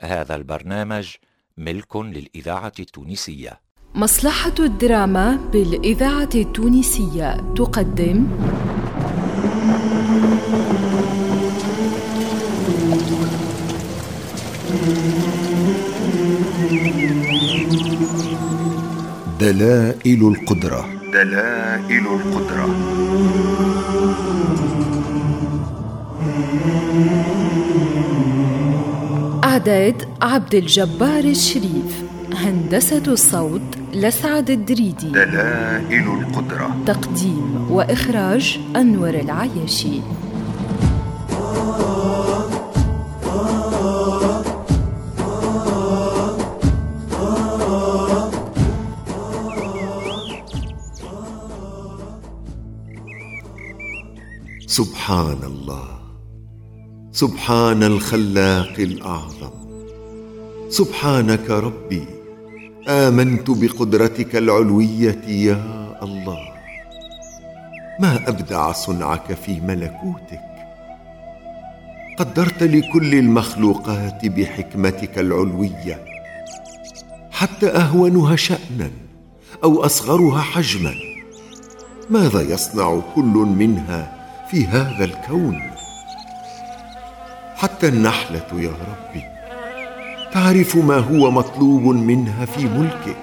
هذا البرنامج ملك للإذاعة التونسية. مصلحة الدراما بالإذاعة التونسية تقدم. دلائل القدرة. دلائل القدرة. إعداد عبد الجبار الشريف هندسة الصوت لسعد الدريدي. دلائل القدرة. تقديم وإخراج أنور العياشي. سبحان الله. سبحان الخلاق الأعظم. سبحانك ربي آمنت بقدرتك العلوية يا الله. ما أبدع صنعك في ملكوتك. قدرت لكل المخلوقات بحكمتك العلوية حتى أهونها شأنا أو أصغرها حجما. ماذا يصنع كل منها في هذا الكون؟ حتى النحلة يا ربي. تعرف ما هو مطلوب منها في ملكك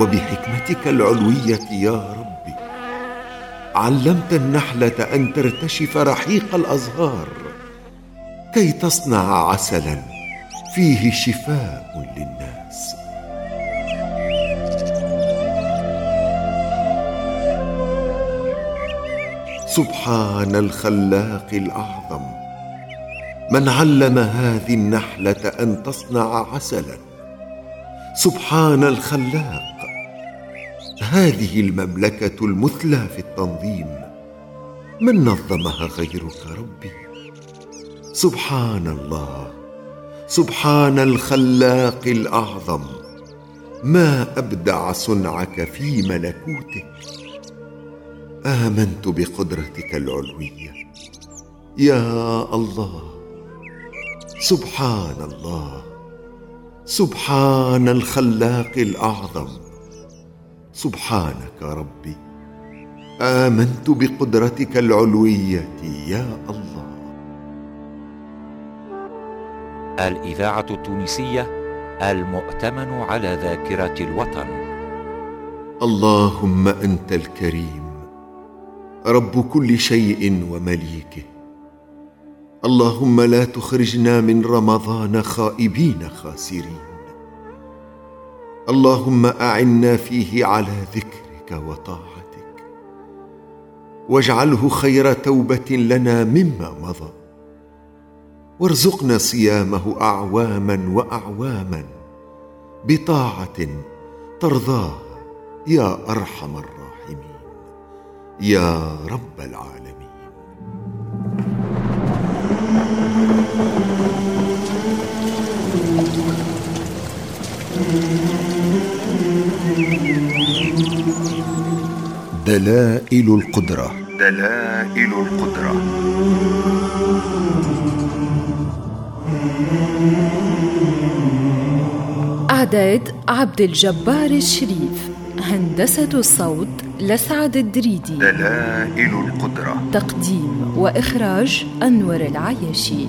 وبحكمتك العلوية يا ربي علمت النحلة أن ترتشف رحيق الأزهار كي تصنع عسلا فيه شفاء للناس. سبحان الخلاق الأعظم. من علم هذه النحلة أن تصنع عسلا. سبحان الخلاق. هذه المملكة المثلى في التنظيم. من نظمها غيرك ربي؟ سبحان الله. سبحان الخلاق الأعظم. ما أبدع صنعك في ملكوتك. آمنت بقدرتك العلوية. يا الله. سبحان الله سبحان الخلاق الأعظم. سبحانك ربي. آمنت بقدرتك العلوية يا الله. الإذاعة التونسية المؤتمن على ذاكرة الوطن. اللهم أنت الكريم. رب كل شيء ومليكه. اللهم لا تخرجنا من رمضان خائبين خاسرين. اللهم أعنا فيه على ذكرك وطاعتك. واجعله خير توبة لنا مما مضى. وارزقنا صيامه أعواما وأعواما بطاعة ترضاها يا أرحم الراحمين. يا رب العالمين. دلائل القدرة. دلائل القدرة. إعداد عبد الجبار الشريف هندسة الصوت لسعد الدريدي. دلائل القدرة. تقديم وإخراج أنور العياشي.